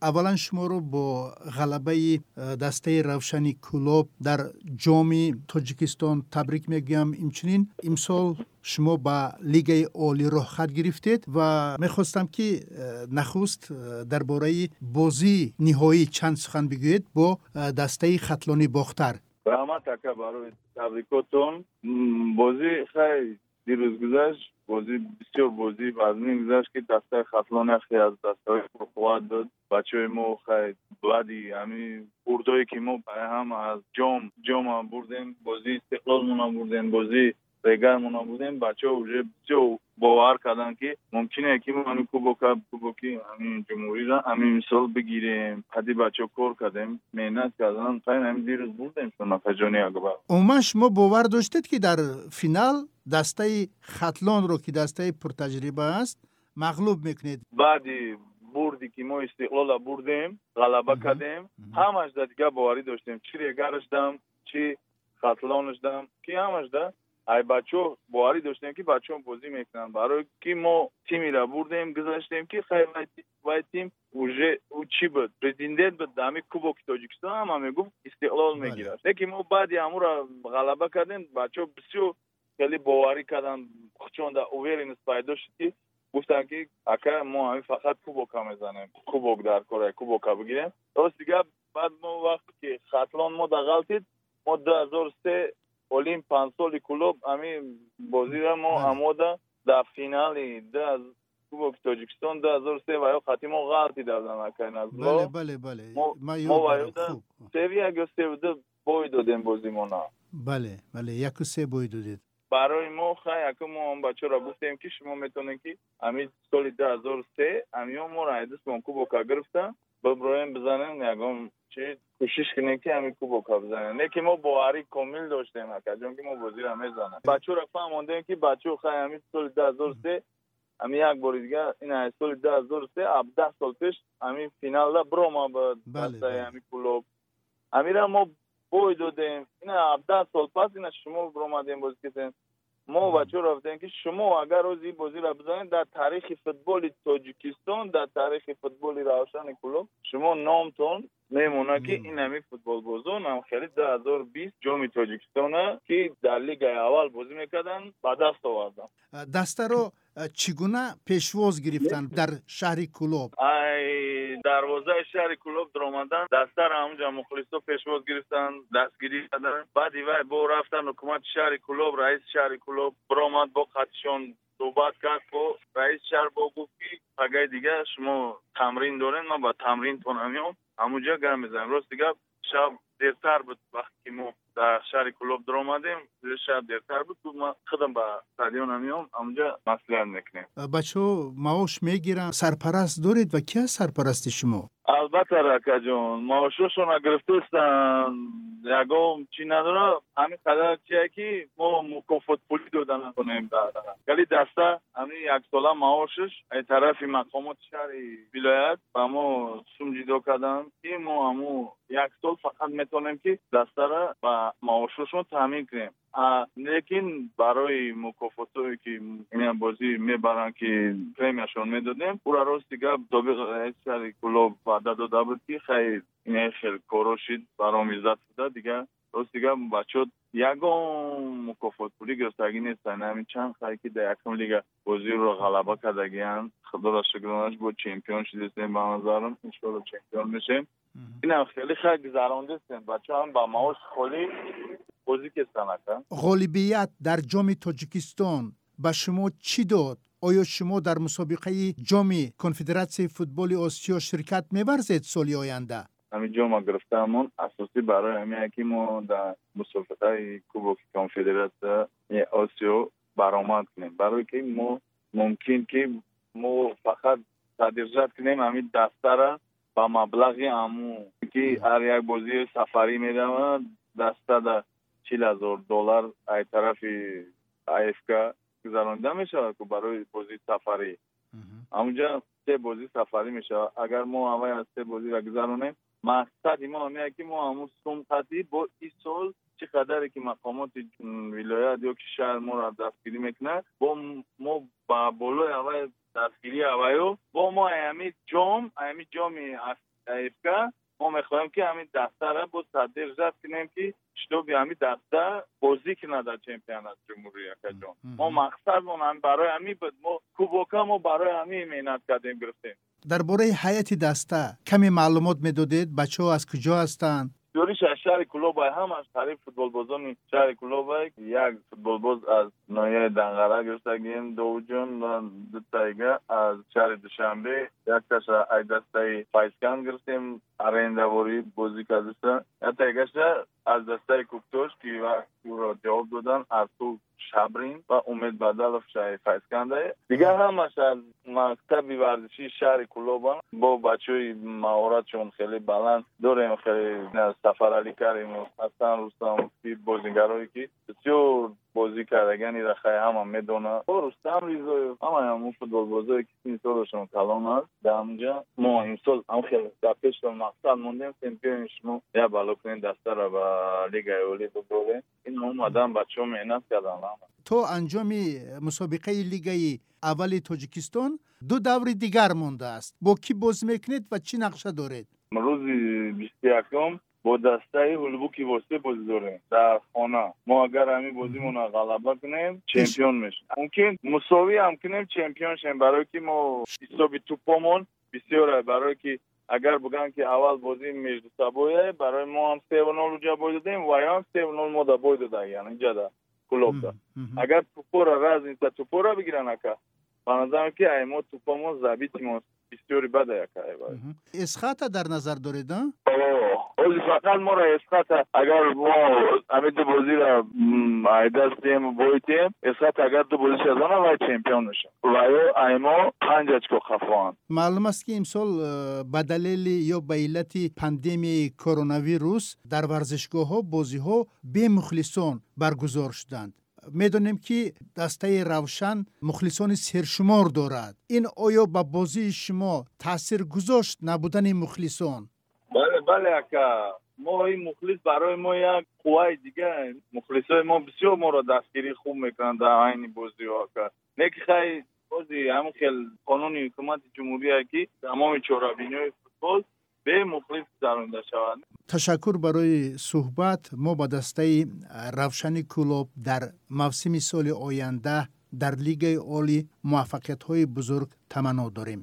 аввалан шуморо бо ғалабаи э, дастаи равшани кӯлоб дар ҷоми тоҷикистон табрик мегӯям. Инчунин имсол шумо ба лигаи олӣ роҳхат гирифтед ва мехостам ки э, нахуст э, дар бораи бозии ниҳоӣ чанд сухан бигӯед бо дастаи хатлони бохтар раҳмат ака барои табрикотон. Бозӣ хайр дирӯз гузашт бозӣ бисёр бозии вазнин гузашт ки дастаи хатлона хе аз дастаҳои пурқувват дод. بچه ما خیلی بلدی همین بردایی که ما هم از جام جام بردیم بازی استقلال مون بردیم بازی رگر مون بودیم بچه ها بسیار باور کردن که ممکنه که ما همین کوبوکا کوبوکی همین جمهوری را همین مثال بگیریم. حدی بچه کار کردیم مهنت کردن خیلی همین دیروز بودیم شما فجانی اگبر اوما شما باور داشتید که در فینال دسته خطلان رو که دسته پرتجربه است مغلوب می‌کنید؟ بعدی бурди ки мо истиқлола бурдем ғалаба кардем ҳамаш да дига боварӣ доштем. Чӣ регараш дам чӣ хатлонаш дам ки ҳамаш да ай бачо боварӣ доштем ки бачаҳо бозӣ мекунанд барое ки мо тимира бурдем гузаштем ки хай вай тим уже чӣ буд президент буд ҳами кубоки тоҷикистон ҳама мегуфт истиқлол мегирад лекин мо баъди ҳамура ғалаба кардем бачаҳо бисёр хеле боварӣ карданд хучонда уверенность пайдо шуд ки گفتن که اکا ما همین فقط کوبوکا می‌زنیم. کوبوک در کره کوبوکا بگیریم. راست دیگه بعد ما وقتی که خطلان ما در غلطید ما 2003 اولیم پنج سالی کلوب همین بازی را ما آماده در فینالی ده کوبوک تاجیکستان 2003 و یا خطی ما غلطی دادن از بله بله بله. ما ما خوب. سه یک سه دو بوی دادیم بازی ما بله بله. یک سه بوی دادید. برای ما خیلی اکا ما هم بچه را گفتیم که شما می‌تونید که همین سال 2003 همین ما را ایدست من کوبوکا گرفتن ببرایم بزنن یکم چی کوشش کنیم که همین کوبوکا بزنن نه که ما باوری کامل داشتیم اکا جون که ما بازی را می‌زنن بچه را فهموندیم که بچه خیلی همین سال 2003 همین یک بار دیگه این سال 2003 17 سال پیش همین فینال دا برو ما به بله همین کلوب. همین ما بوی دادیم این 17 سال پس این شما برآمدیم بازی کردیم ما بچه رفتیم که شما اگر روز این بازی را بزنید در تاریخ فوتبال تاجیکستان در تاریخ فوتبال روشن کلوب شما نامتون میمونه که این همین فوتبال بازون هم خیلی 2020 جام تاجیکستان که در لیگ اول بازی می‌کردن با دست آوردن دسته رو چگونه پیشواز گرفتن در شهر کلوب ای دروازه شهر کلوب در آمدن دسته را همونجا مخلصا پیشواز گرفتن دستگیری کردن. بعد وای با رفتن حکومت شهر کلوب رئیس شهر کلوب برآمد با خطشون صحبت کرد با رئیس شهر با گفت که دیگه شما تمرین دارین من با تمرین تون میام همونجا گرم می‌زنم راست دیگه شب دیرتر بود وقتی ما در شهر کلوب در آمدیم شب دیرتر بود. ما خودم به استادیون همیام همونجا مسئله می‌کنیم بچه معاش می‌گیرن. سرپرست دارید و کی سرپرست شما؟ البته رکا جون معاششون گرفتستن. یکم چی نداره همین قدر چیه که ما مکافات پولی دادن کنیم ولی دسته همین یک ساله معاشش ای طرف مقامات شهر ولایت و ما سمجیدو کردن که ما همو як сол фақат метавонем ки дастара ба маошҳошон таъмин кунем. Лекин барои мукофотое ки бозӣ мебаранд ки премияшон медодем ура рости гап собиқ сари кулоб ваъда дода буд ки хай хелкоро шид баромизад буда дигар بوده دیگه بچه یگام مکافات پولی گرفتگی نیستن. همین چند خیلی که در یکم لیگ بازی رو غلبه کردگیان خدا را شکرانش بود چمپیون شدیستیم به نظرم انشالله چمپیون میشیم. این خیلی خیلی گذراندستیم بچه هم با معاش خالی بازی کردن غالبیت در جام تاجیکستان به شما چی داد؟ آیا شما در مسابقه جام کنفدراسیون فوتبال آسیا شرکت می‌ورزید سالی آینده؟ ҳамин ҷо ма гирифтаамон асосӣ барои ҳамея ки мо дар мусобиқаи кубоки конфедератсияи осиё баромад кунем. Барое ки мо мумкин ки мо фақат содержат кунем ҳамин дастара ба маблағи аму ки ҳар як бозӣ сафарӣ медавад даста да чил ҳазор доллар ай тарафи афк гузаронида мешавад ку барои бозии сафарӣ. Ҳамунҷа се бозӣ сафарӣ мешавад. Агар мо ҳамаи аз се бозиро гузаронем мақсади мо ҳамеа ки мо ҳамун сумкади бо и сол чӣ қадаре ки мақомоти вилоят ё ки шаҳр моро дафтгирӣ мекунад бо мо ба болои авай дафтгирии авайо бо мо ҳамин ҷом ҳамин ҷоми афка мо мехоҳем ки ҳамин дастара бо тадбиқ зафт кунем ки шитоби ҳамин даста бозӣ кунад дар чемпионати ҷумҳури акаҷон мо мақсадмон барои ҳамин буд мо кубока мо барои ҳамин меҳнат кардем гирифтем. дар бораи ҳайати даста каме маълумот медодед бачаҳо аз куҷо ҳастанд дӯри шаҳри кулобай ҳамаш таъриф футболбозони шаҳри кулобай як футболбоз аз ноҳияи данғара гирифтагим довуҷон ва дутайга аз шаҳри душанбе якташа аз дастаи файскан гирифтем Арендаворӣ бозӣ кардааста яктайгаша аз дастаи куктош ки ӯро ҷавоб додан артур шабрин ва умед бадалов шаҳри файсканда дигар ҳамаш аз мактаби варзишии шаҳри кулобан бо бачаҳои маҳоратшон хеле баланд дорем хеле сафаралӣ каримов ҳасан рустамовӣ бозигарое ки бисёр بازی کردگانی را خیلی همه می‌دونه. با خب، رستم ریزویف همه همون فوتبالبازایی که سین شما کلان هست. در اونجا ما این سال هم خیلی در پیش مقصد موندیم. چمپیونشمو یا بلو کنیم دسته را به لیگ ایولی ببره این اومدن بچه ها مهنت کردن. تو انجام مسابقه لیگ اول تاجیکستان دو دور دیگر مونده است. با کی بازی می‌کنید و چی نقشه دارید؟ روز 21 با دسته البوکی واسه بزرگه در خانه ما اگر همین بازیمون غلبه کنیم چمپیون میشیم. ممکن مساوی هم کنیم چمپیون شیم. برای که ما حساب توپمون بسیاره برای که اگر بگن که اول بازی میجد سبویه برای ما هم 3 و 0 جا بوی دیم، و یا 3 و 0 ما دا بوی داده یعنی اینجا دا کلوب دا اگر توپورا راز نیست توپورا بگیرن اکا. بنظرم که ایما توپا ما زبیتی ما بسیاری بده یکا اسخات در نظر داریدن فقط ما را اسقط اگر ما امید بازی را دستیم بویتیم اسقط اگر دو بازی شدن و چمپیون نشد و یا ایما پنج اچکو معلوم است که امسال بدلیل یا به علت پاندمی کرونا ویروس در ورزشگاه ها بازی ها به مخلصان برگزار شدند. می‌دونیم که دسته روشن مخلصان سرشمار دارد. این آیا به بازی شما تاثیر گذاشت نبودن مخلصان؟ Бале ака мо ин мухлис барои мо як қувваи дига мухлисои мо бисёр моро дастгирӣ хуб мекунанд дар айни бозиҳо ака. Не ки хай бози ҳамин хел қонуни ҳукумати ҷумҳурия ки тамоми чорабиниҳои футбол бемухлис заронда шавад ташаккур барои суҳбат мо ба дастаи равшани кӯлоб дар мавсими соли оянда дар лигаи олӣ муваффақиятҳои бузург таманно дорем